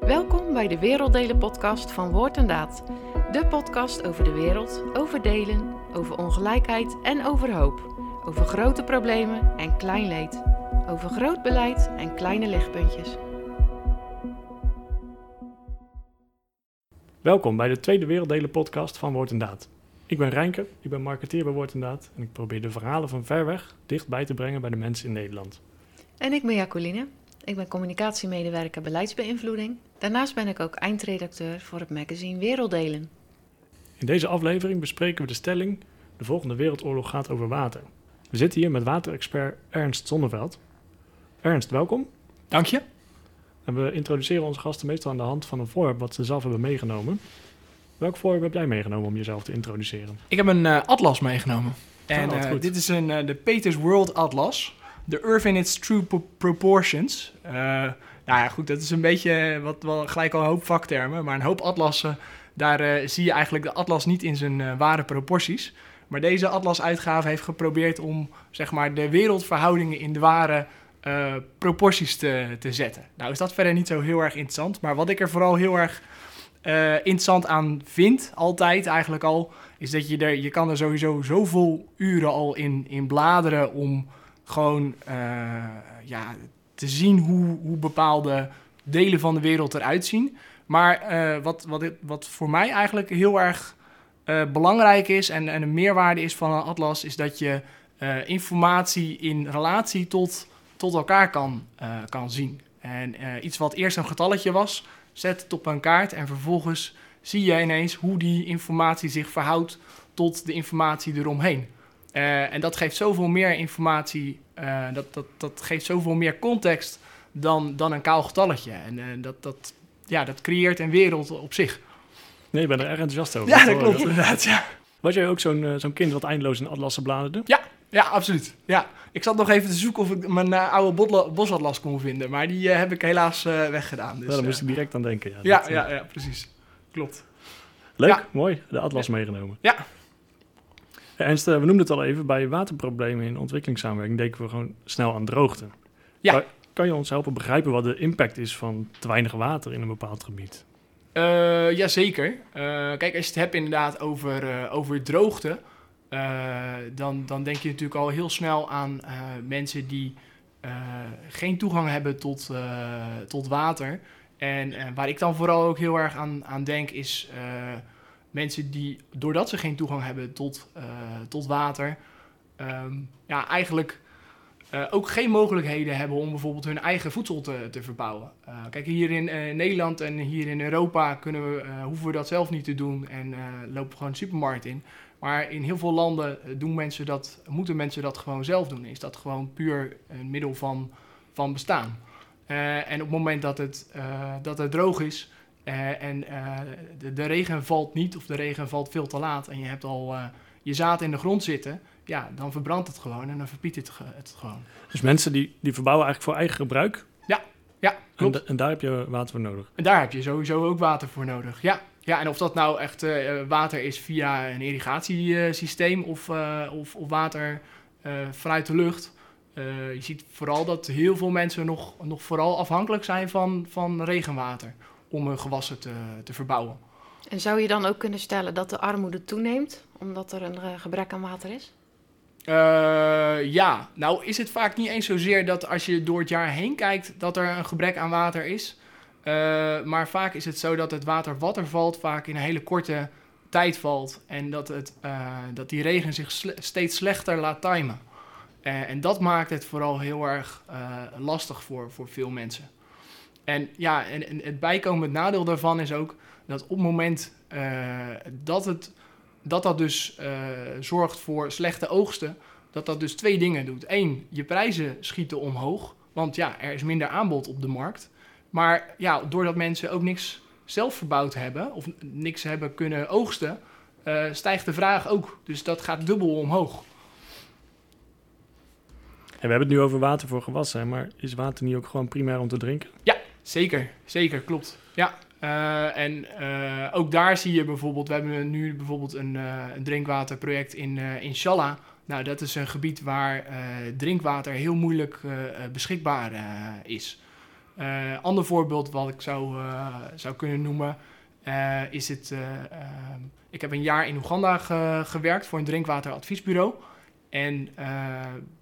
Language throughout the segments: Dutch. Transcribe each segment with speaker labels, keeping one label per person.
Speaker 1: Welkom bij de Werelddelen podcast van Woord en Daad. De podcast over de wereld, over delen, over ongelijkheid en over hoop. Over grote problemen en klein leed. Over groot beleid en kleine lichtpuntjes.
Speaker 2: Welkom bij de tweede Werelddelen podcast van Woord en Daad. Ik ben Rijnke, ik ben marketeer bij Woord en Daad en ik probeer de verhalen van ver weg dichtbij te brengen bij de mensen in Nederland.
Speaker 1: En ik ben Jacoline. Ik ben communicatiemedewerker beleidsbeïnvloeding. Daarnaast ben ik ook eindredacteur voor het magazine Werelddelen.
Speaker 2: In deze aflevering bespreken we de stelling: de volgende wereldoorlog gaat over water. We zitten hier met waterexpert Ernst Zonneveld. Ernst, welkom.
Speaker 3: Dank je.
Speaker 2: En we introduceren onze gasten meestal aan de hand van een voorwerp wat ze zelf hebben meegenomen. Welk voorwerp heb jij meegenomen om jezelf te introduceren?
Speaker 3: Ik heb een eh, atlas meegenomen. En eh,
Speaker 2: goed.
Speaker 3: dit is een, eh, de Peters World Atlas. The Earth in its True Pro- Proportions. Eh, nou ja, goed, dat is een beetje wat wel gelijk al een hoop vaktermen. Maar een hoop atlassen, daar eh, zie je eigenlijk de atlas niet in zijn eh, ware proporties. Maar deze atlas-uitgave heeft geprobeerd om zeg maar, de wereldverhoudingen in de ware eh, proporties te, te zetten. Nou is dat verder niet zo heel erg interessant. Maar wat ik er vooral heel erg eh, interessant aan vind, altijd eigenlijk al, is dat je er, je kan er sowieso zoveel uren al in, in bladeren om gewoon eh, ja, te zien hoe, hoe bepaalde delen van de wereld eruit zien. Maar eh, wat, wat, wat voor mij eigenlijk heel erg eh, belangrijk is en, en een meerwaarde is van een atlas, is dat je eh, informatie in relatie tot, tot elkaar kan, kan zien. En iets wat eerst een getalletje was, zet het op een kaart en vervolgens zie je ineens hoe die informatie zich verhoudt tot de informatie eromheen. En dat geeft zoveel meer informatie, eh, dat, dat, dat geeft zoveel meer context dan, dan een kaal getalletje. En eh, dat, dat, ja, dat creëert een wereld op zich.
Speaker 2: Nee, ik ben er erg enthousiast over.
Speaker 3: Ja, dat klopt inderdaad. Ja,
Speaker 2: Was jij ook zo'n eh, zo'n kind wat eindeloos in atlassen bladerde?
Speaker 3: ja absoluut. Ja. Ik zat nog even te zoeken of ik mijn oude bosatlas kon vinden, maar die heb ik helaas weggedaan. Dus,
Speaker 2: Ja, daar
Speaker 3: eh,
Speaker 2: moest ik direct aan denken. Ja,
Speaker 3: ja,
Speaker 2: Dat,
Speaker 3: ja, ja, precies. Klopt.
Speaker 2: Leuk,
Speaker 3: Ja.
Speaker 2: mooi. De atlas meegenomen.
Speaker 3: Ja.
Speaker 2: Ernst, we noemden het al even. Bij waterproblemen in ontwikkelingssamenwerking denken we gewoon snel aan droogte.
Speaker 3: Ja.
Speaker 2: Kan, kan je ons helpen begrijpen wat de impact is van te weinig water in een bepaald gebied?
Speaker 3: Eh jazeker. Eh, kijk, als je het hebt inderdaad over, eh, over droogte, dan, dan denk je natuurlijk al heel snel aan mensen die geen toegang hebben tot, tot water. En waar ik dan vooral ook heel erg aan, aan denk, is mensen die, doordat ze geen toegang hebben tot, eh, tot water, ehm, ja, eigenlijk eh, ook geen mogelijkheden hebben om bijvoorbeeld hun eigen voedsel te, te verbouwen. Eh, kijk, hier in Nederland en hier in Europa kunnen we, hoeven we dat zelf niet te doen en lopen we gewoon supermarkt in. Maar in heel veel landen doen mensen dat, moeten mensen dat gewoon zelf doen. Is dat gewoon puur een middel van, van bestaan. En op het moment dat het, dat het droog is eh, en eh, de, de regen valt niet of de regen valt veel te laat en je hebt al eh, je zaad in de grond zitten, ja, dan verbrandt het gewoon en dan verbiedt het, het gewoon.
Speaker 2: Dus mensen die, die verbouwen eigenlijk voor eigen gebruik.
Speaker 3: Ja,
Speaker 2: En,
Speaker 3: klopt.
Speaker 2: da- en daar heb je water voor nodig.
Speaker 3: En daar heb je sowieso ook water voor nodig. Ja, ja en of dat nou echt water is via een irrigatiesysteem of, of, of water vanuit de lucht. Je ziet vooral dat heel veel mensen nog, nog vooral afhankelijk zijn van, van regenwater om hun gewassen te, te verbouwen.
Speaker 1: En zou je dan ook kunnen stellen dat de armoede toeneemt omdat er een eh, gebrek aan water is?
Speaker 3: Eh, ja, nou is het vaak niet eens zozeer dat als je door het jaar heen kijkt dat er een gebrek aan water is. Eh, maar vaak is het zo dat het water wat er valt vaak in een hele korte tijd valt. En dat, het, dat die regen zich sle- steeds slechter laat timen. En dat maakt het vooral heel erg lastig voor, voor veel mensen. En ja, en, en het bijkomend nadeel daarvan is ook dat op het moment eh, dat het dat dat dus eh, zorgt voor slechte oogsten, dat dat dus twee dingen doet. Eén, je prijzen schieten omhoog, want ja, er is minder aanbod op de markt. Maar ja, doordat mensen ook niks zelf verbouwd hebben of niks hebben kunnen oogsten, eh, stijgt de vraag ook. Dus dat gaat dubbel omhoog.
Speaker 2: En we hebben het nu over water voor gewassen, maar is water niet ook gewoon primair om te drinken?
Speaker 3: Zeker, zeker, klopt. Ja, eh, en eh, ook daar zie je bijvoorbeeld, we hebben nu bijvoorbeeld een, eh, een drinkwaterproject in, in Shalla. Nou, dat is een gebied waar drinkwater heel moeilijk beschikbaar is. Ander voorbeeld wat ik zou, zou kunnen noemen is het. Ehm, ik heb een jaar in Oeganda ge gewerkt voor een drinkwateradviesbureau. En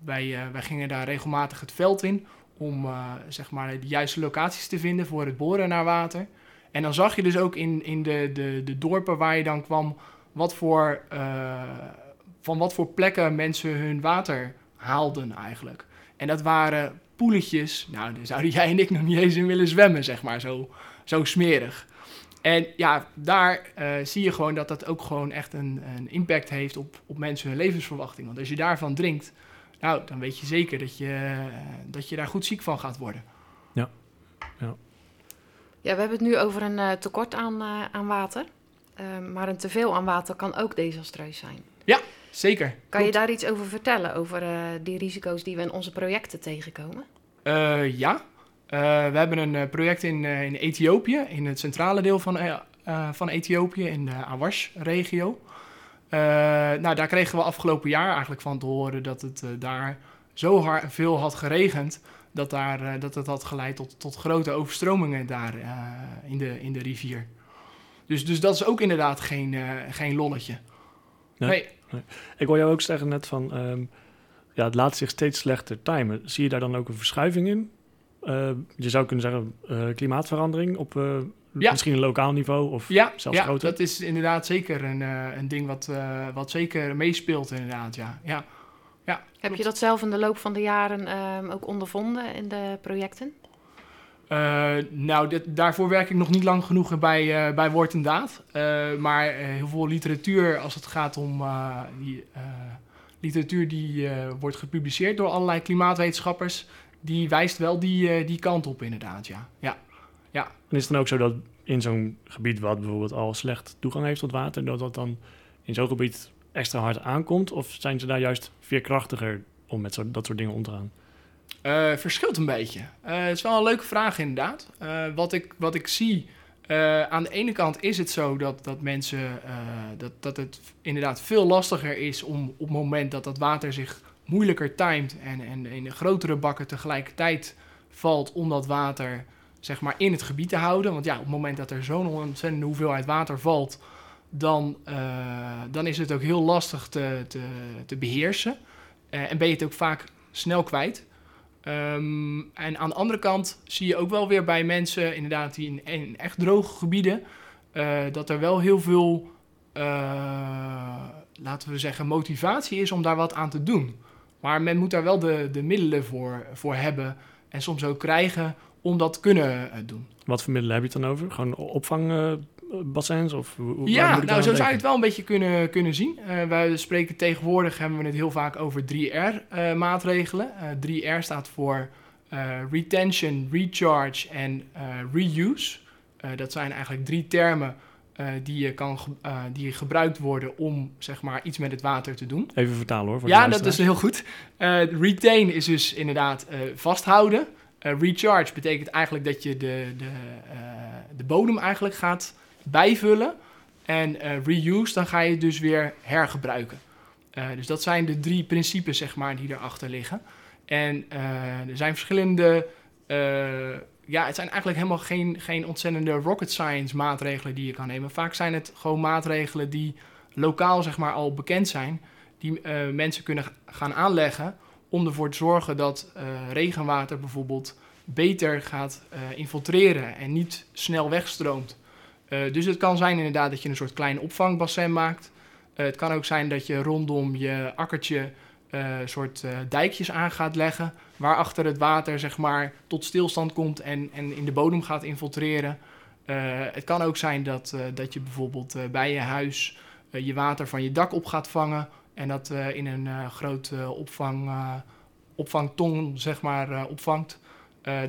Speaker 3: wij, wij gingen daar regelmatig het veld in om zeg maar de juiste locaties te vinden voor het boren naar water. En dan zag je dus ook in, in de, de, de dorpen waar je dan kwam, wat voor, van wat voor plekken mensen hun water haalden eigenlijk. En dat waren poeletjes. Nou, daar zouden jij en ik nog niet eens in willen zwemmen, zeg maar. Zo, zo smerig. En ja, daar uh, zie je gewoon dat dat ook gewoon echt een, een impact heeft op, op mensen hun levensverwachting. Want als je daarvan drinkt, nou, dan weet je zeker dat je, uh, dat je daar goed ziek van gaat worden.
Speaker 2: Ja. Ja,
Speaker 1: ja we hebben het nu over een uh, tekort aan, aan water. maar een teveel aan water kan ook desastreus zijn.
Speaker 3: Ja, zeker.
Speaker 1: Kan
Speaker 3: Klopt.
Speaker 1: je daar iets over vertellen, over die risico's die we in onze projecten tegenkomen?
Speaker 3: Uh, ja, uh, we hebben een project in, in Ethiopië, in het centrale deel van, van Ethiopië, in de Awash-regio. Nou, daar kregen we afgelopen jaar eigenlijk van te horen dat het daar zo hard, veel had geregend, dat, daar, dat het had geleid tot, tot grote overstromingen daar in, de, in de rivier. Dus, dus dat is ook inderdaad geen, geen lolletje.
Speaker 2: Nee. nee. nee. Ik hoor jou ook zeggen net van... Um ja, het laat zich steeds slechter timen. Zie je daar dan ook een verschuiving in? Uh, je zou kunnen zeggen uh, klimaatverandering op uh, ja. misschien een lokaal niveau of
Speaker 3: ja,
Speaker 2: zelfs
Speaker 3: ja,
Speaker 2: groter?
Speaker 3: dat is inderdaad zeker een, een ding wat, wat zeker meespeelt inderdaad, ja. ja. ja
Speaker 1: Heb je dat zelf in de loop van de jaren ehm, ook ondervonden in de projecten?
Speaker 3: nou, dit, daarvoor werk ik nog niet lang genoeg bij, bij Woord en Daad. maar heel veel literatuur als het gaat om die literatuur die uh, wordt gepubliceerd door allerlei klimaatwetenschappers, die wijst wel die, uh, die kant op inderdaad, ja. ja.
Speaker 2: En is het dan ook zo dat in zo'n gebied wat bijvoorbeeld al slecht toegang heeft tot water, dat dat dan in zo'n gebied extra hard aankomt? Of zijn ze daar juist veerkrachtiger om met zo, dat soort dingen om te gaan?
Speaker 3: Uh, verschilt een beetje. het is wel een leuke vraag inderdaad. wat, ik, wat ik zie aan de ene kant is het zo dat, dat mensen dat, dat het inderdaad veel lastiger is om op het moment dat dat water zich moeilijker timed en, en in grotere bakken tegelijkertijd valt om dat water zeg maar in het gebied te houden. Want ja, op het moment dat er zo'n ontzettende hoeveelheid water valt, dan, uh, dan is het ook heel lastig te, te, te beheersen. en ben je het ook vaak snel kwijt. Um, en aan de andere kant zie je ook wel weer bij mensen, inderdaad, die in, echt droge gebieden, uh, dat er wel heel veel, laten we zeggen, motivatie is om daar wat aan te doen. Maar men moet daar wel de, de middelen voor, voor hebben en soms ook krijgen om dat te kunnen uh, doen.
Speaker 2: Wat voor middelen heb je het dan over? Gewoon opvang bassins? Of
Speaker 3: ja, nou zo zou je het wel een beetje kunnen, kunnen zien. Uh, wij spreken tegenwoordig, hebben we het heel vaak over 3R-maatregelen. Uh, 3R staat voor retention, recharge en reuse. dat zijn eigenlijk drie termen die, je kan, die gebruikt worden om zeg maar, iets met het water te doen.
Speaker 2: Even vertalen hoor. Voor
Speaker 3: ja, dat is heel goed. retain is dus inderdaad vasthouden. Recharge betekent eigenlijk dat je de, de, de bodem eigenlijk gaat bijvullen. En uh, reuse, dan ga je het dus weer hergebruiken. Dus dat zijn de drie principes, zeg maar, die erachter liggen. En er zijn verschillende... ja, het zijn eigenlijk helemaal geen, geen ontzettende rocket science maatregelen die je kan nemen. Vaak zijn het gewoon maatregelen die lokaal, zeg maar, al bekend zijn. Die mensen kunnen gaan aanleggen om ervoor te zorgen dat regenwater bijvoorbeeld beter gaat infiltreren en niet snel wegstroomt. Uh, dus het kan zijn inderdaad dat je een soort klein opvangbassin maakt. Het kan ook zijn dat je rondom je akkertje uh, soort dijkjes aan gaat leggen. Waarachter het water zeg maar tot stilstand komt en, en in de bodem gaat infiltreren. het kan ook zijn dat, dat je bijvoorbeeld bij je huis je water van je dak op gaat vangen. En dat in een groot opvang, opvangton zeg maar opvangt.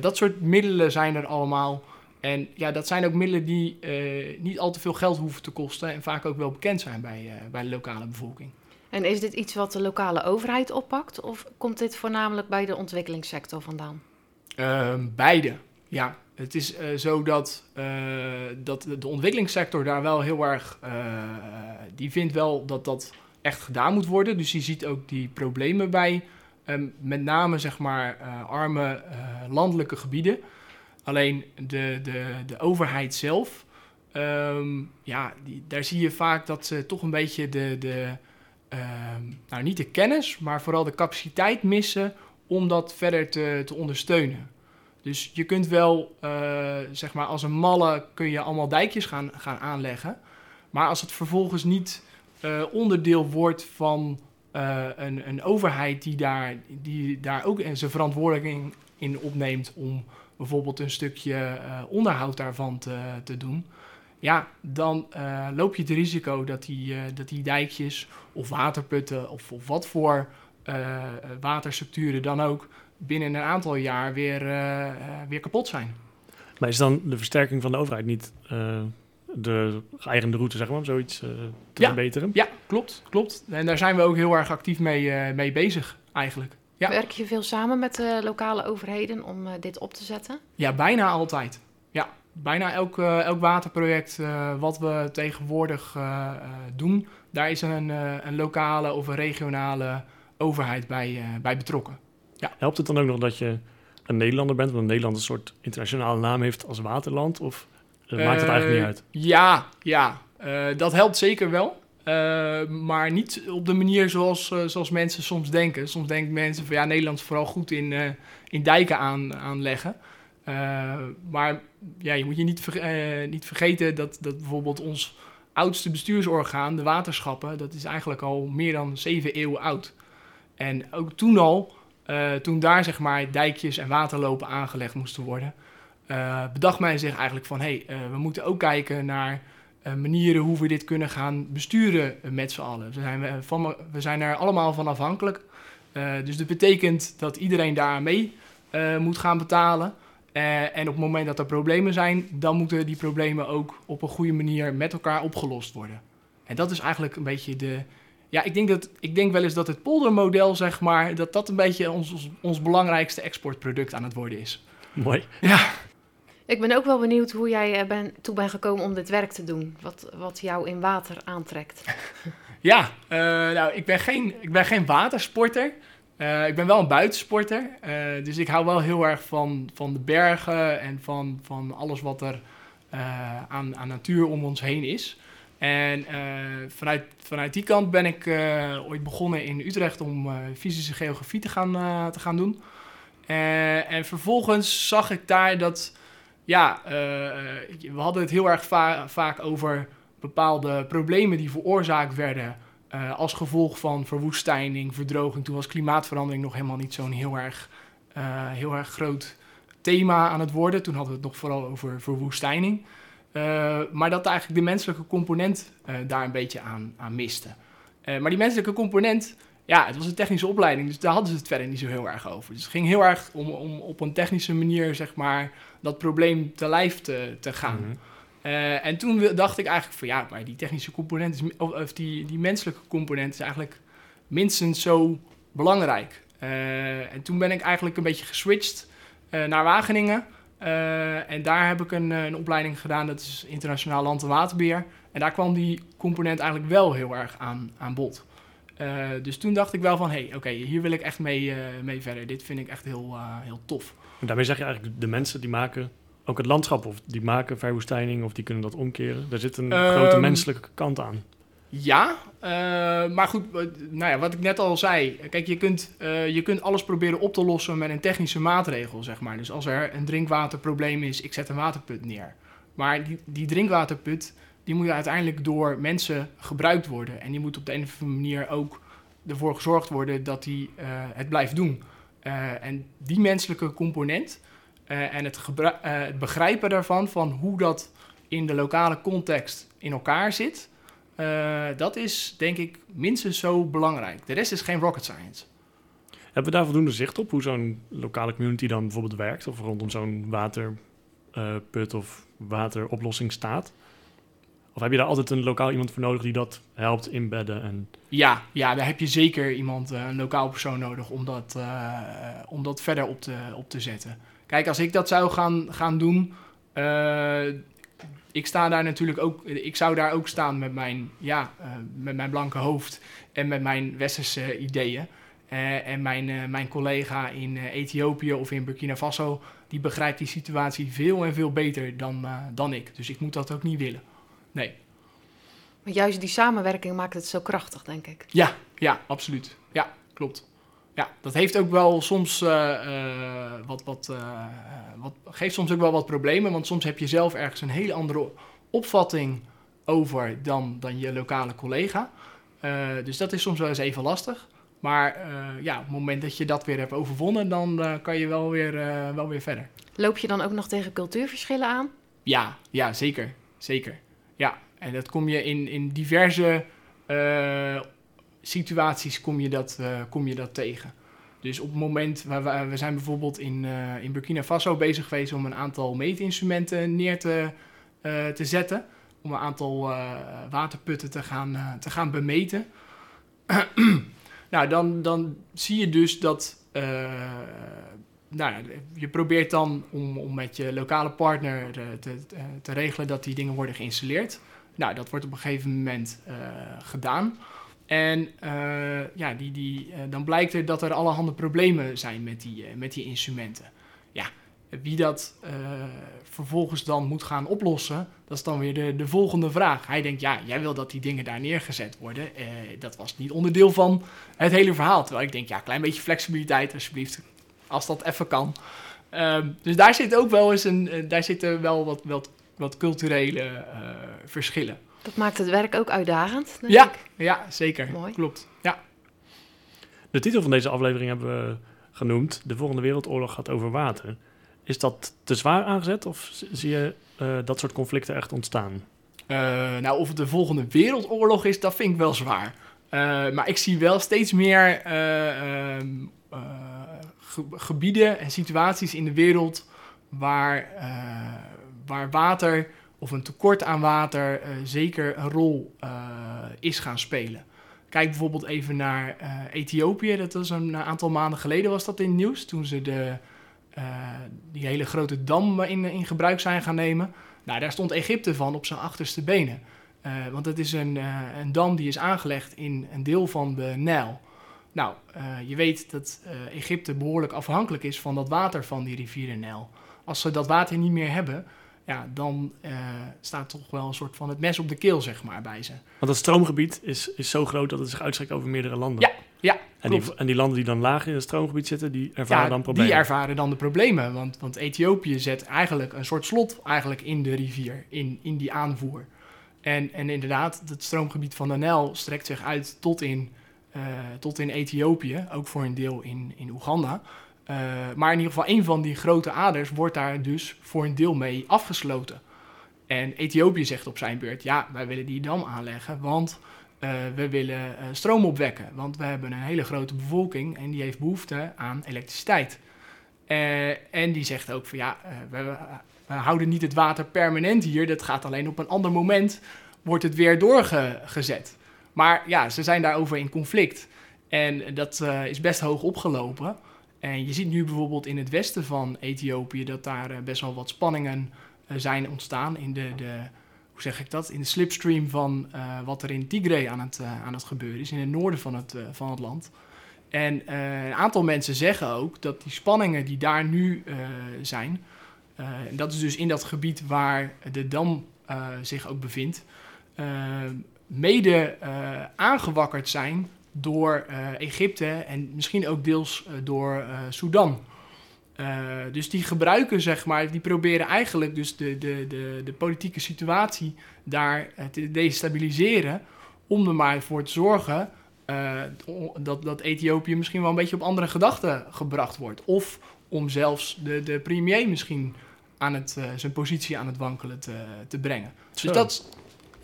Speaker 3: dat soort middelen zijn er allemaal. En ja, dat zijn ook middelen die uh, niet al te veel geld hoeven te kosten en vaak ook wel bekend zijn bij, uh, bij de lokale bevolking.
Speaker 1: En is dit iets wat de lokale overheid oppakt of komt dit voornamelijk bij de ontwikkelingssector vandaan?
Speaker 3: Uh, beide, ja. Het is zo dat, dat de ontwikkelingssector daar wel heel erg, die vindt wel dat dat echt gedaan moet worden. Dus die ziet ook die problemen bij met name zeg maar arme landelijke gebieden. Alleen de, de, de overheid zelf, ehm, ja, die, daar zie je vaak dat ze toch een beetje de, de ehm, nou niet de kennis, maar vooral de capaciteit missen om dat verder te, te ondersteunen. Dus je kunt wel, eh, zeg maar, als een malle kun je allemaal dijkjes gaan, gaan aanleggen. Maar als het vervolgens niet eh, onderdeel wordt van eh, een, een overheid die daar, die daar ook zijn verantwoording in opneemt om bijvoorbeeld een stukje onderhoud daarvan te, te doen. Ja, dan loop je het risico dat die, dat die dijkjes of waterputten of, of wat voor waterstructuren dan ook binnen een aantal jaar weer, weer kapot zijn.
Speaker 2: Maar is dan de versterking van de overheid niet de geëigende route, zeg maar, om zoiets uh, te
Speaker 3: ja,
Speaker 2: verbeteren?
Speaker 3: Ja, klopt, klopt. En daar zijn we ook heel erg actief mee, mee bezig, eigenlijk. Ja.
Speaker 1: Werk je veel samen met de lokale overheden om dit op te zetten?
Speaker 3: Ja, bijna altijd. Ja, bijna elk, elk waterproject wat we tegenwoordig doen, daar is een, een lokale of een regionale overheid bij, bij betrokken.
Speaker 2: Ja. Helpt het dan ook nog dat je een Nederlander bent, want Nederland een soort internationale naam heeft als waterland? Of uh, maakt het eigenlijk niet uit?
Speaker 3: Ja, ja. Uh, dat helpt zeker wel. Uh, maar niet op de manier zoals, zoals mensen soms denken. Soms denken mensen van ja, Nederland is vooral goed in, in dijken aan, aanleggen. maar ja, je moet je niet, niet vergeten dat, dat bijvoorbeeld ons oudste bestuursorgaan, de waterschappen, dat is eigenlijk al meer dan zeven eeuwen oud. En ook toen al toen daar zeg maar dijkjes en waterlopen aangelegd moesten worden, uh, bedacht men zich eigenlijk van hé, hey, uh, we moeten ook kijken naar manieren hoe we dit kunnen gaan besturen met z'n allen. We zijn, van, we zijn er allemaal van afhankelijk. dus dat betekent dat iedereen daar mee moet gaan betalen. en op het moment dat er problemen zijn, dan moeten die problemen ook op een goede manier met elkaar opgelost worden. En dat is eigenlijk een beetje de, ja, ik denk, dat, ik denk wel eens dat het poldermodel, zeg maar, dat dat een beetje ons, ons, ons belangrijkste exportproduct aan het worden is.
Speaker 2: Mooi.
Speaker 3: Ja.
Speaker 1: Ik ben ook wel benieuwd hoe jij eh, ben, toe bent gekomen om dit werk te doen. Wat, wat jou in water aantrekt.
Speaker 3: ja, uh, nou, ik ben geen, ik ben geen watersporter. Uh, ik ben wel een buitensporter. Dus ik hou wel heel erg van, van de bergen en van, van alles wat er aan, aan natuur om ons heen is. En vanuit, vanuit die kant ben ik ooit begonnen in Utrecht om fysische geografie te gaan, te gaan doen. en vervolgens zag ik daar dat, ja, we hadden het heel erg va vaak over bepaalde problemen die veroorzaakt werden als gevolg van verwoestijning, verdroging. Toen was klimaatverandering nog helemaal niet zo'n heel erg, heel erg groot thema aan het worden. Toen hadden we het nog vooral over verwoestijning. Maar dat eigenlijk de menselijke component daar een beetje aan, aan miste. Maar die menselijke component, ja, het was een technische opleiding, dus daar hadden ze het verder niet zo heel erg over. Dus het ging heel erg om, om op een technische manier, zeg maar, dat probleem te lijf te, te gaan. Mm -hmm. en toen dacht ik eigenlijk van ja, maar die technische component, is, of, of die, die menselijke component is eigenlijk minstens zo belangrijk. en toen ben ik eigenlijk een beetje geswitcht naar Wageningen. En daar heb ik een, eh, een, opleiding gedaan, dat is internationaal land- en waterbeheer. En daar kwam die component eigenlijk wel heel erg aan, aan bod. Uh, dus toen dacht ik wel van, hé, hey, oké, okay, hier wil ik echt mee, mee verder. Dit vind ik echt heel, heel tof.
Speaker 2: En daarmee zeg je eigenlijk, de mensen die maken ook het landschap, of die maken verwoestijning, of die kunnen dat omkeren. Daar zit een um, grote menselijke kant aan.
Speaker 3: Ja, maar goed, nou ja, wat ik net al zei. Kijk, je kunt, je kunt alles proberen op te lossen met een technische maatregel, zeg maar. Dus als er een drinkwaterprobleem is, ik zet een waterput neer. Maar die, die drinkwaterput, die moet uiteindelijk door mensen gebruikt worden. En die moet op de een of andere manier ook ervoor gezorgd worden dat die uh, het blijft doen. en die menselijke component en het, het begrijpen daarvan, van hoe dat in de lokale context in elkaar zit dat is denk ik minstens zo belangrijk. De rest is geen rocket science.
Speaker 2: Hebben we daar voldoende zicht op hoe zo'n lokale community dan bijvoorbeeld werkt? Of rondom zo'n waterput of wateroplossing staat? Of heb je daar altijd een lokaal iemand voor nodig die dat helpt inbedden? En...
Speaker 3: Ja, ja, daar heb je zeker iemand, uh, een lokaal persoon nodig om dat, uh, om dat verder op te, op te zetten. Kijk, als ik dat zou gaan, gaan doen, ik sta daar natuurlijk ook, ik zou daar ook staan met mijn, ja, uh, met mijn blanke hoofd en met mijn westerse ideeën. Eh, en mijn, eh, mijn collega in eh, Ethiopië of in Burkina Faso, die begrijpt die situatie veel en veel beter dan, eh, dan ik. Dus ik moet dat ook niet willen. Nee.
Speaker 1: Maar juist die samenwerking maakt het zo krachtig, denk ik.
Speaker 3: Ja, ja, absoluut. Ja, klopt. Ja, dat heeft ook wel soms eh, eh, wat, wat, eh, wat, geeft soms ook wel wat problemen, want soms heb je zelf ergens een hele andere opvatting over dan, dan je lokale collega. Dus dat is soms wel eens even lastig. Maar ja, op het moment dat je dat weer hebt overwonnen, dan kan je wel weer, wel weer verder.
Speaker 1: Loop je dan ook nog tegen cultuurverschillen aan?
Speaker 3: Ja, ja, zeker. Zeker. Ja, en dat kom je in, in diverse eh, situaties kom je, dat, eh, kom je dat tegen. Dus op het moment, waar we, we zijn bijvoorbeeld in, eh, in Burkina Faso bezig geweest om een aantal meetinstrumenten neer te, te zetten. Om een aantal waterputten te gaan, te gaan bemeten. nou, dan, dan zie je dus dat nou, je probeert dan om, om met je lokale partner eh, te, te, te regelen dat die dingen worden geïnstalleerd. Nou, dat wordt op een gegeven moment eh, gedaan. En eh, ja, die, die, eh, dan blijkt er dat er allerhande problemen zijn met die, eh, met die instrumenten. Ja, wie dat eh, vervolgens dan moet gaan oplossen, dat is dan weer de, de volgende vraag. Hij denkt, ja, jij wil dat die dingen daar neergezet worden. Eh, dat was niet onderdeel van het hele verhaal. Terwijl ik denk, ja, klein beetje flexibiliteit alsjeblieft, als dat even kan. Ehm, dus daar zit ook wel eens een, eh, daar zitten wel wat, wat, wat culturele eh, verschillen.
Speaker 1: Dat maakt het werk ook uitdagend, denk
Speaker 3: Ja.
Speaker 1: ik.
Speaker 3: Ja, zeker.
Speaker 1: Mooi.
Speaker 3: Klopt. Ja.
Speaker 2: De titel van deze aflevering hebben we genoemd. De volgende wereldoorlog gaat over water. Is dat te zwaar aangezet of zie je eh, dat soort conflicten echt ontstaan?
Speaker 3: Eh, nou, of het de volgende wereldoorlog is, dat vind ik wel zwaar. Eh, maar ik zie wel steeds meer eh, ehm, eh, ge- gebieden en situaties in de wereld waar, eh, waar water of een tekort aan water eh, zeker een rol eh, is gaan spelen. Kijk bijvoorbeeld even naar Ethiopië. Dat was een aantal maanden geleden was dat in het nieuws. Toen ze de, die hele grote dam in, in gebruik zijn gaan nemen. Nou, daar stond Egypte van op zijn achterste benen. Want het is een, een dam die is aangelegd in een deel van de Nijl. Nou, eh, je weet dat eh, Egypte behoorlijk afhankelijk is van dat water van die rivier de Nijl. Als ze dat water niet meer hebben, ja, dan eh, staat toch wel een soort van het mes op de keel, zeg maar, bij ze.
Speaker 2: Want het stroomgebied is, is zo groot dat het zich uitstrekt over meerdere landen.
Speaker 3: Ja, ja,
Speaker 2: en, die, en die landen die dan laag in het stroomgebied zitten, die ervaren
Speaker 3: ja,
Speaker 2: dan problemen.
Speaker 3: Die ervaren dan de problemen. Want, want Ethiopië zet eigenlijk een soort slot eigenlijk in de rivier, in, in die aanvoer. En, en inderdaad, het stroomgebied van de Nijl strekt zich uit tot in, tot in Ethiopië, ook voor een deel in, in Oeganda. Eh, maar in ieder geval, een van die grote aders wordt daar dus voor een deel mee afgesloten. En Ethiopië zegt op zijn beurt, ja, wij willen die dam aanleggen, want eh, we willen eh, stroom opwekken. Want we hebben een hele grote bevolking en die heeft behoefte aan elektriciteit. Eh, en die zegt ook van ja, eh, we, we houden niet het water permanent hier. Dat gaat alleen op een ander moment, wordt het weer doorgezet. Maar ja, ze zijn daarover in conflict. En dat eh, is best hoog opgelopen. En je ziet nu bijvoorbeeld in het westen van Ethiopië dat daar eh, best wel wat spanningen eh, zijn ontstaan in de, de, hoe zeg ik dat, in de slipstream van wat er in Tigray aan het, aan het gebeuren is, in het noorden van het, van het land. En een aantal mensen zeggen ook dat die spanningen die daar nu zijn, dat is dus in dat gebied waar de dam zich ook bevindt, mede eh, aangewakkerd zijn door eh, Egypte en misschien ook deels eh, door Sudan. Dus die gebruiken, zeg maar, die proberen eigenlijk dus de, de, de, de politieke situatie daar te destabiliseren. Om er maar voor te zorgen dat, dat Ethiopië misschien wel een beetje op andere gedachten gebracht wordt. Of om zelfs de, de premier misschien aan het, zijn positie aan het wankelen te, te brengen.
Speaker 2: Zo.
Speaker 3: Dus dat,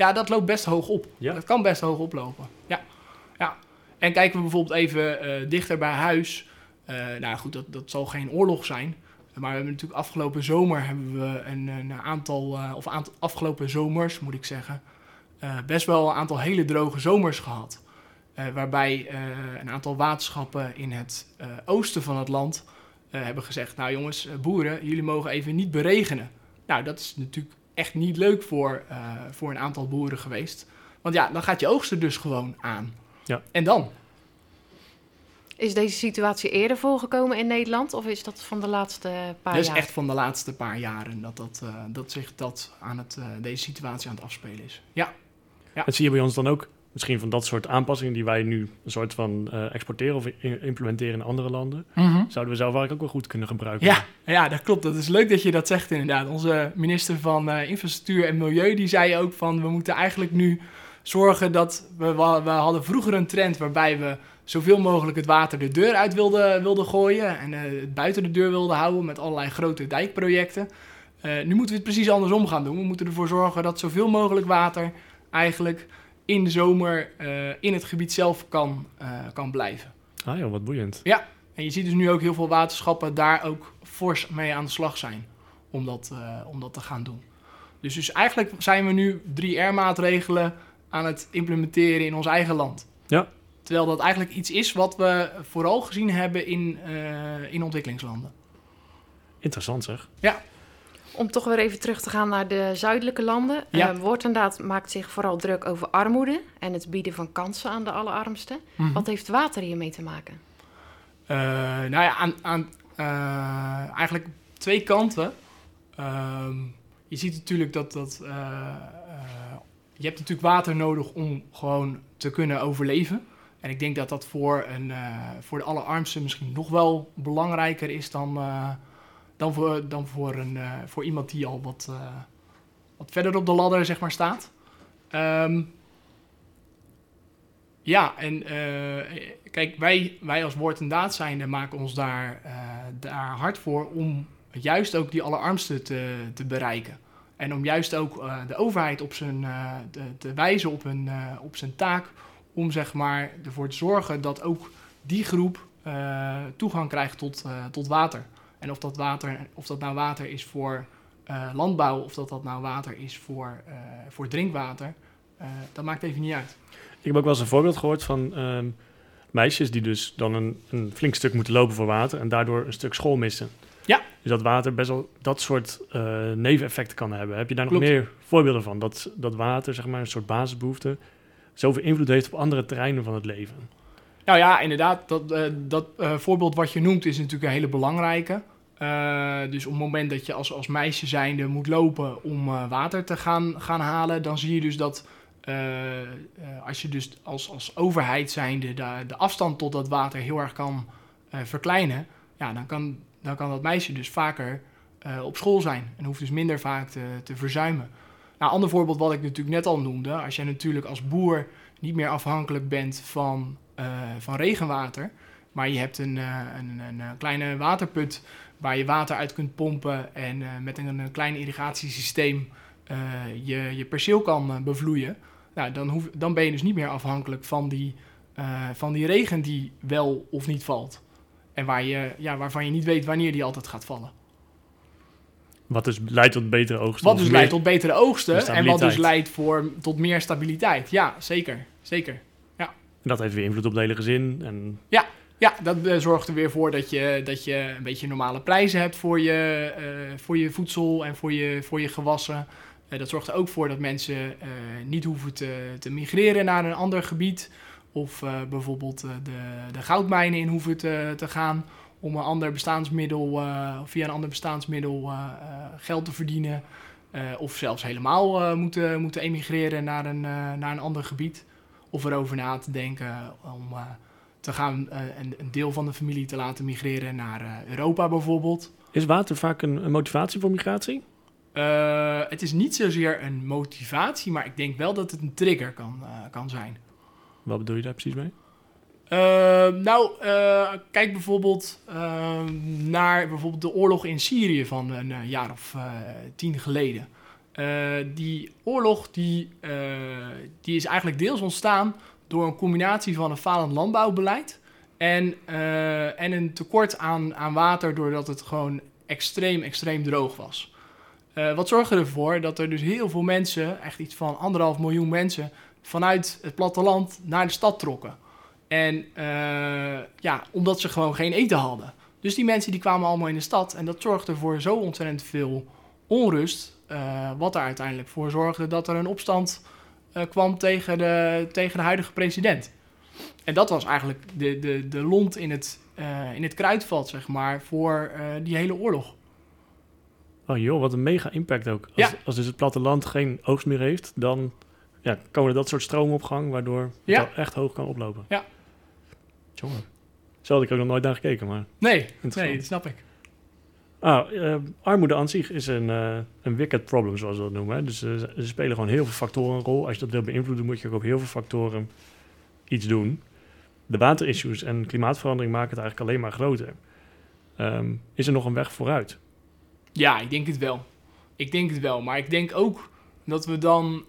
Speaker 3: ja, dat loopt best hoog op.
Speaker 2: Ja.
Speaker 3: Dat kan best hoog oplopen. Ja. ja. En kijken we bijvoorbeeld even eh, dichter bij huis. Eh, nou goed, dat, dat zal geen oorlog zijn. Maar we hebben natuurlijk afgelopen zomer hebben we een, een aantal, eh, of aantal afgelopen zomers moet ik zeggen, eh, best wel een aantal hele droge zomers gehad. Eh, waarbij eh, een aantal waterschappen in het eh, oosten van het land eh, hebben gezegd: Nou jongens, eh, boeren, jullie mogen even niet beregenen. Nou, dat is natuurlijk echt niet leuk voor, eh, voor een aantal boeren geweest. Want ja, dan gaat je oogsten dus gewoon aan.
Speaker 2: Ja.
Speaker 3: En dan?
Speaker 1: Is deze situatie eerder voorgekomen in Nederland of is dat van de laatste paar
Speaker 3: Dat
Speaker 1: jaar?
Speaker 3: is echt van de laatste paar jaren dat, dat, eh, dat zich dat aan het, eh, deze situatie aan het afspelen is. Ja,
Speaker 2: En zie je bij ons dan ook misschien van dat soort aanpassingen die wij nu een soort van eh, exporteren of implementeren in andere landen, zouden we zelf eigenlijk ook wel goed kunnen gebruiken.
Speaker 3: Ja, ja, dat klopt. Dat is leuk dat je dat zegt inderdaad. Onze minister van eh, Infrastructuur en Milieu die zei ook van we moeten eigenlijk nu zorgen dat we, we, hadden vroeger een trend waarbij we zoveel mogelijk het water de deur uit wilden, wilden gooien en eh, het buiten de deur wilden houden met allerlei grote dijkprojecten. Nu moeten we het precies andersom gaan doen. We moeten ervoor zorgen dat zoveel mogelijk water eigenlijk in de zomer eh, in het gebied zelf kan, eh, kan blijven.
Speaker 2: Ah joh, wat boeiend.
Speaker 3: En je ziet dus nu ook heel veel waterschappen daar ook fors mee aan de slag zijn om dat, eh, om dat te gaan doen. Dus, dus eigenlijk zijn we nu 3R-maatregelen aan het implementeren in ons eigen land.
Speaker 2: Ja.
Speaker 3: Terwijl dat eigenlijk iets is wat we vooral gezien hebben in, in ontwikkelingslanden.
Speaker 2: Interessant zeg.
Speaker 1: Om toch weer even terug te gaan naar de zuidelijke landen.
Speaker 3: Ja.
Speaker 1: Eh, Woordendaad maakt zich vooral druk over armoede en het bieden van kansen aan de allerarmsten. Wat heeft water hiermee te maken?
Speaker 3: Eh, nou ja, aan, aan eh, eigenlijk twee kanten. Ehm, je ziet natuurlijk dat, dat je hebt natuurlijk water nodig om gewoon te kunnen overleven. En ik denk dat dat voor, een, voor de allerarmsten misschien nog wel belangrijker is dan, dan, voor, dan voor, een, eh, voor iemand die al wat, eh, wat verder op de ladder zeg maar, staat. Ehm, ja, en eh, kijk, wij, wij als woord en daad zijnde maken ons daar, daar hard voor om juist ook die allerarmsten te, te bereiken. En om juist ook de overheid op zijn, te, wijzen op, hun, op zijn taak om zeg maar ervoor te zorgen dat ook die groep toegang krijgt tot, tot water. En of dat, water, of dat nou water is voor eh, landbouw of dat dat nou water is voor, eh, voor drinkwater, eh, dat maakt even niet uit.
Speaker 2: Ik heb ook wel eens een voorbeeld gehoord van ehm, meisjes die dus dan een, een flink stuk moeten lopen voor water en daardoor een stuk school missen.
Speaker 3: Ja.
Speaker 2: Dus dat water best wel dat soort neveneffecten kan hebben. Heb je daar nog
Speaker 3: Klopt.
Speaker 2: meer voorbeelden van? Dat, dat water, zeg maar, een soort basisbehoefte, zoveel invloed heeft op andere terreinen van het leven.
Speaker 3: Nou ja, inderdaad. Dat, eh, dat eh, voorbeeld wat je noemt is natuurlijk een hele belangrijke. Eh, dus op het moment dat je als, als meisje zijnde moet lopen om water te gaan, gaan halen, dan zie je dus dat als je dus als, als overheid zijnde de, de afstand tot dat water heel erg kan verkleinen, ja, dan, kan, dan kan dat meisje dus vaker op school zijn en hoeft dus minder vaak te, te verzuimen. Nou, ander voorbeeld wat ik natuurlijk net al noemde, als jij natuurlijk als boer niet meer afhankelijk bent van, van regenwater, maar je hebt een, eh, een, een, eh, kleine waterput waar je water uit kunt pompen en eh, met een, een klein irrigatiesysteem eh, je, je perceel kan eh, bevloeien, nou, dan, hoef, dan ben je dus niet meer afhankelijk van die, eh, van die regen die wel of niet valt. En waar je, ja, waarvan je niet weet wanneer die altijd gaat vallen.
Speaker 2: Wat dus leidt tot betere oogsten.
Speaker 3: Wat dus leidt tot betere oogsten en wat dus leidt voor, tot meer stabiliteit. Ja, zeker. zeker.
Speaker 2: En dat heeft weer invloed op het hele gezin. En
Speaker 3: Ja, dat eh, zorgt er weer voor dat je, dat je een beetje normale prijzen hebt voor je, eh, voor je voedsel en voor je, voor je gewassen. Eh, dat zorgt er ook voor dat mensen niet hoeven te, te migreren naar een ander gebied. Of bijvoorbeeld de, de goudmijnen in hoeven te, te gaan om een ander bestaansmiddel, via een ander bestaansmiddel geld te verdienen. Of zelfs helemaal moeten, moeten emigreren naar een, naar een ander gebied. Of erover na te denken om eh, te gaan eh, een, een deel van de familie te laten migreren naar eh, Europa bijvoorbeeld.
Speaker 2: is water vaak een, een motivatie voor migratie?
Speaker 3: Het is niet zozeer een motivatie, maar ik denk wel dat het een trigger kan, kan zijn.
Speaker 2: Wat bedoel je daar precies mee?
Speaker 3: Eh, nou, kijk bijvoorbeeld eh, naar bijvoorbeeld de oorlog in Syrië van een jaar of tien geleden. Eh, die oorlog die, eh, die is eigenlijk deels ontstaan door een combinatie van een falend landbouwbeleid en, eh, en een tekort aan, aan water doordat het gewoon extreem, extreem droog was. Wat zorgde ervoor dat er dus heel veel mensen, echt iets van anderhalf miljoen mensen, vanuit het platteland naar de stad trokken. En ja, omdat ze gewoon geen eten hadden. Dus die mensen die kwamen allemaal in de stad. En dat zorgde voor zo ontzettend veel onrust. Eh, wat er uiteindelijk voor zorgde dat er een opstand eh, kwam tegen de, tegen de huidige president. En dat was eigenlijk de, de, de lont in het, eh, in het kruidvat, zeg maar, voor die hele oorlog.
Speaker 2: Oh joh, wat een mega impact ook. Als,
Speaker 3: Ja.
Speaker 2: als dus het platteland geen oogst meer heeft, dan ja, komen er dat soort stromen op gang, waardoor het
Speaker 3: Ja.
Speaker 2: echt hoog kan oplopen.
Speaker 3: Ja.
Speaker 2: Jongen. Zo had ik ook nog nooit naar gekeken, maar...
Speaker 3: Nee, nee, dat snap ik.
Speaker 2: Ah, eh, armoede aan zich is een, eh, een wicked problem, zoals we dat noemen. Dus eh, er spelen gewoon heel veel factoren een rol. Als je dat wil beïnvloeden, moet je ook op heel veel factoren iets doen. De waterissues en klimaatverandering maken het eigenlijk alleen maar groter. Ehm, is er nog een weg vooruit?
Speaker 3: Ja, ik denk het wel. Ik denk het wel. Maar ik denk ook dat we dan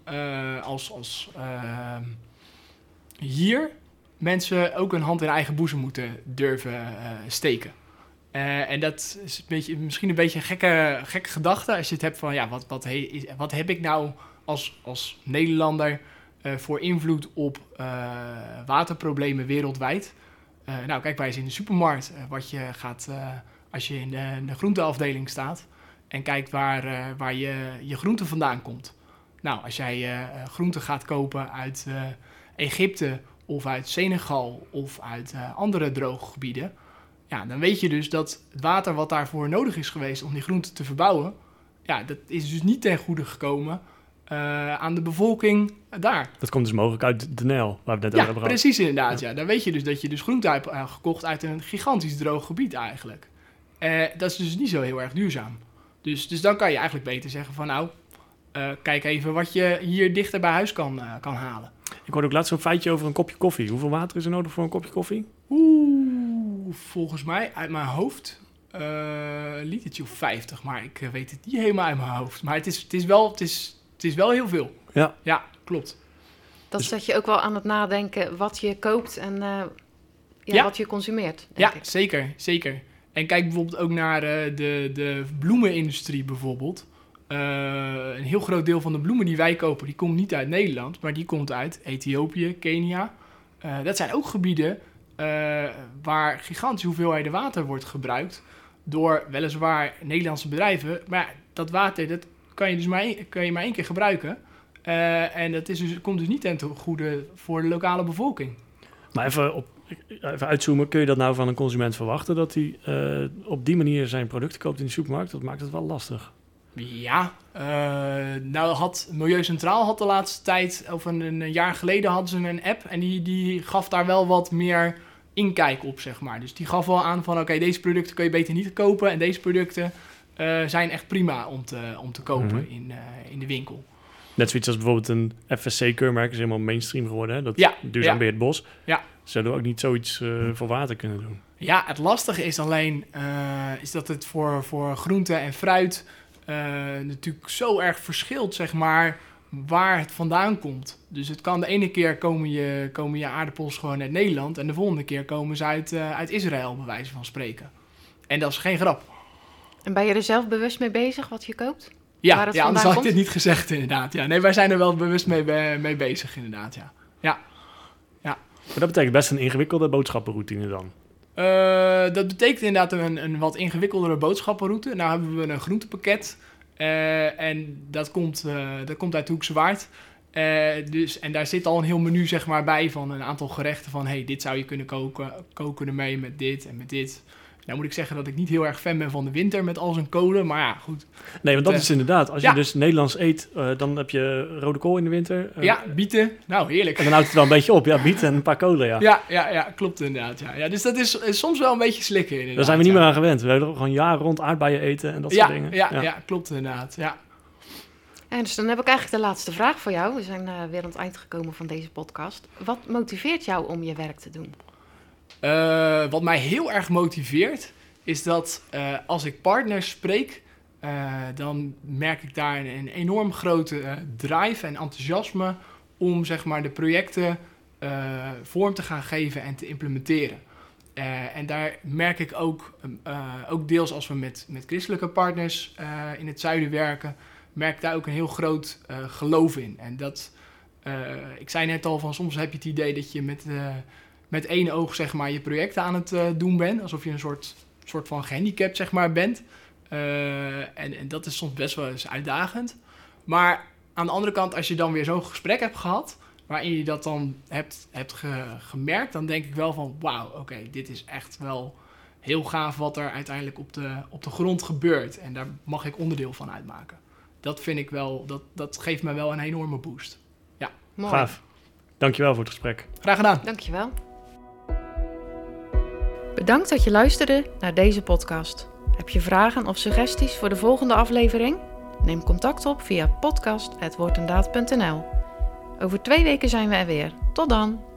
Speaker 3: als, als ehm, hier mensen ook een hand in eigen boezem moeten durven steken. Eh, en dat is misschien een beetje een gekke, gekke gedachte als je het hebt van, ja, wat, wat, wat heb ik nou als, als Nederlander eh, voor invloed op eh, waterproblemen wereldwijd? Nou, kijk maar eens in de supermarkt, wat je gaat, als je in de, de groenteafdeling staat en kijkt waar, waar je, je groente vandaan komt. Nou, als jij groenten gaat kopen uit Egypte of uit Senegal of uit andere droge gebieden, ja, dan weet je dus dat het water wat daarvoor nodig is geweest om die groenten te verbouwen, ja, dat is dus niet ten goede gekomen eh, aan de bevolking daar.
Speaker 2: Dat komt dus mogelijk uit de Nijl, waar we net over
Speaker 3: Ja,
Speaker 2: hebben gehad.
Speaker 3: precies inderdaad. Ja. Dan weet je dus dat je dus groente hebt gekocht uit een gigantisch droog gebied eigenlijk. Eh, dat is dus niet zo heel erg duurzaam. Dus, dus dan kan je eigenlijk beter zeggen van nou, eh, kijk even wat je hier dichter bij huis kan, kan halen.
Speaker 2: Ik hoorde ook laatst zo'n feitje over een kopje koffie. Hoeveel water is er nodig voor een kopje koffie?
Speaker 3: Oeh, volgens mij uit mijn hoofd eh litertje of 50, maar ik eh, weet het niet helemaal uit mijn hoofd. Maar het is, het is, wel, het is, het is wel heel veel.
Speaker 2: Ja.
Speaker 3: Ja, klopt.
Speaker 1: Dat
Speaker 2: Dus-
Speaker 1: zet je ook wel aan het nadenken wat je koopt en eh, ja,
Speaker 3: Ja.
Speaker 1: wat je consumeert. Denk
Speaker 3: Ja,
Speaker 1: ik.
Speaker 3: zeker, zeker. En kijk bijvoorbeeld ook naar eh, de, de bloemenindustrie bijvoorbeeld. Eh, een heel groot deel van de bloemen die wij kopen, die komt niet uit Nederland, maar die komt uit Ethiopië, Kenia. Eh, dat zijn ook gebieden eh, waar gigantische hoeveelheden water wordt gebruikt door weliswaar Nederlandse bedrijven. Maar dat water dat kan je dus maar, één- kan je maar één keer gebruiken. Eh, en dat is dus, komt dus niet ten goede voor de lokale bevolking.
Speaker 2: Maar even, op, even uitzoomen, kun je dat nou van een consument verwachten... dat hij eh, op die manier zijn producten koopt in de supermarkt? Dat maakt het wel lastig.
Speaker 3: Ja, nou had Milieu Centraal had de laatste tijd, of een, een jaar geleden hadden ze een app en die, die gaf daar wel wat meer inkijk op, zeg maar. Dus die gaf wel aan van oké, deze producten kun je beter niet kopen en deze producten eh, zijn echt prima om te, om te kopen
Speaker 2: Mhm.
Speaker 3: in, eh, in de winkel.
Speaker 2: Net zoiets als bijvoorbeeld een FSC-keurmerk is helemaal mainstream geworden. Hè? Dat
Speaker 3: Ja,
Speaker 2: duurzaam
Speaker 3: ja.
Speaker 2: beheerd bos.
Speaker 3: Ja.
Speaker 2: Zouden we ook niet zoiets eh, voor water kunnen doen?
Speaker 3: Ja, het lastige is alleen is dat het voor, voor groente en fruit natuurlijk zo erg verschilt, zeg maar, waar het vandaan komt. Dus het kan de ene keer komen je, komen je aardappels gewoon uit Nederland en de volgende keer komen ze uit, eh, uit Israël, bij wijze van spreken. En dat is geen grap.
Speaker 1: En ben je er zelf bewust mee bezig wat je koopt?
Speaker 3: Ja,
Speaker 1: Waar het
Speaker 3: ja anders had ik dit niet gezegd inderdaad. Ja, nee, wij zijn er wel bewust mee, be- mee bezig inderdaad, ja.
Speaker 2: Maar dat betekent best een ingewikkelde boodschappenroutine dan.
Speaker 3: Eh, dat betekent inderdaad een, een wat ingewikkeldere boodschappenroute. Nou hebben we een groentepakket. Eh, en dat komt, eh, dat komt uit Hoekse Waard. Eh, dus, en daar zit al een heel menu zeg maar, bij van een aantal gerechten. Van hey, dit zou je kunnen koken, koken ermee met dit en met dit. Nou moet ik zeggen dat ik niet heel erg fan ben van de winter met al zijn kolen. Maar ja, goed.
Speaker 2: Nee, want dat
Speaker 3: Eh,
Speaker 2: is inderdaad. Als
Speaker 3: ja.
Speaker 2: je dus Nederlands eet, eh, dan heb je rode kool in de winter. eh,
Speaker 3: ja, bieten. Nou, heerlijk.
Speaker 2: En dan houdt het wel een beetje op. Ja, biet en een paar kolen, ja.
Speaker 3: Ja, ja, ja, klopt inderdaad. Ja. Ja, dus dat is, is soms wel een beetje slikken inderdaad.
Speaker 2: Daar zijn we niet
Speaker 3: ja.
Speaker 2: meer aan gewend. We hebben gewoon jaren rond aardbeien eten en dat
Speaker 3: ja,
Speaker 2: soort dingen.
Speaker 3: Ja, ja. klopt inderdaad. Ja.
Speaker 1: En dus dan heb ik eigenlijk de laatste vraag voor jou. We zijn eh, weer aan het eind gekomen van deze podcast. Wat motiveert jou om je werk te doen?
Speaker 3: Eh, wat mij heel erg motiveert, is dat eh, als ik partners spreek, eh, dan merk ik daar een, enorm grote drive en enthousiasme om zeg maar, de projecten vorm te gaan geven en te implementeren. En daar merk ik ook, eh, ook deels als we met, met christelijke partners in het zuiden werken, merk daar ook een heel groot geloof in. En dat, ik zei net al van soms heb je het idee dat je met, met één oog zeg maar, je projecten aan het eh, doen bent. Alsof je een soort, soort van gehandicapt zeg maar, bent. Eh, en, en dat is soms best wel eens uitdagend. Maar aan de andere kant, als je dan weer zo'n gesprek hebt gehad... waarin je dat dan hebt, hebt ge- gemerkt, dan denk ik wel van wauw, oké, dit is echt wel heel gaaf wat er uiteindelijk op de, op de grond gebeurt. En daar mag ik onderdeel van uitmaken. Dat vind ik wel, dat, dat geeft me wel een enorme boost.
Speaker 1: Mooi.
Speaker 2: Gaaf. Dankjewel voor het gesprek.
Speaker 3: Graag gedaan.
Speaker 1: Dankjewel. Bedankt dat je luisterde naar deze podcast. Heb je vragen of suggesties voor de volgende aflevering? Neem contact op via podcast.woordendaad.nl Over twee weken zijn we er weer. Tot dan!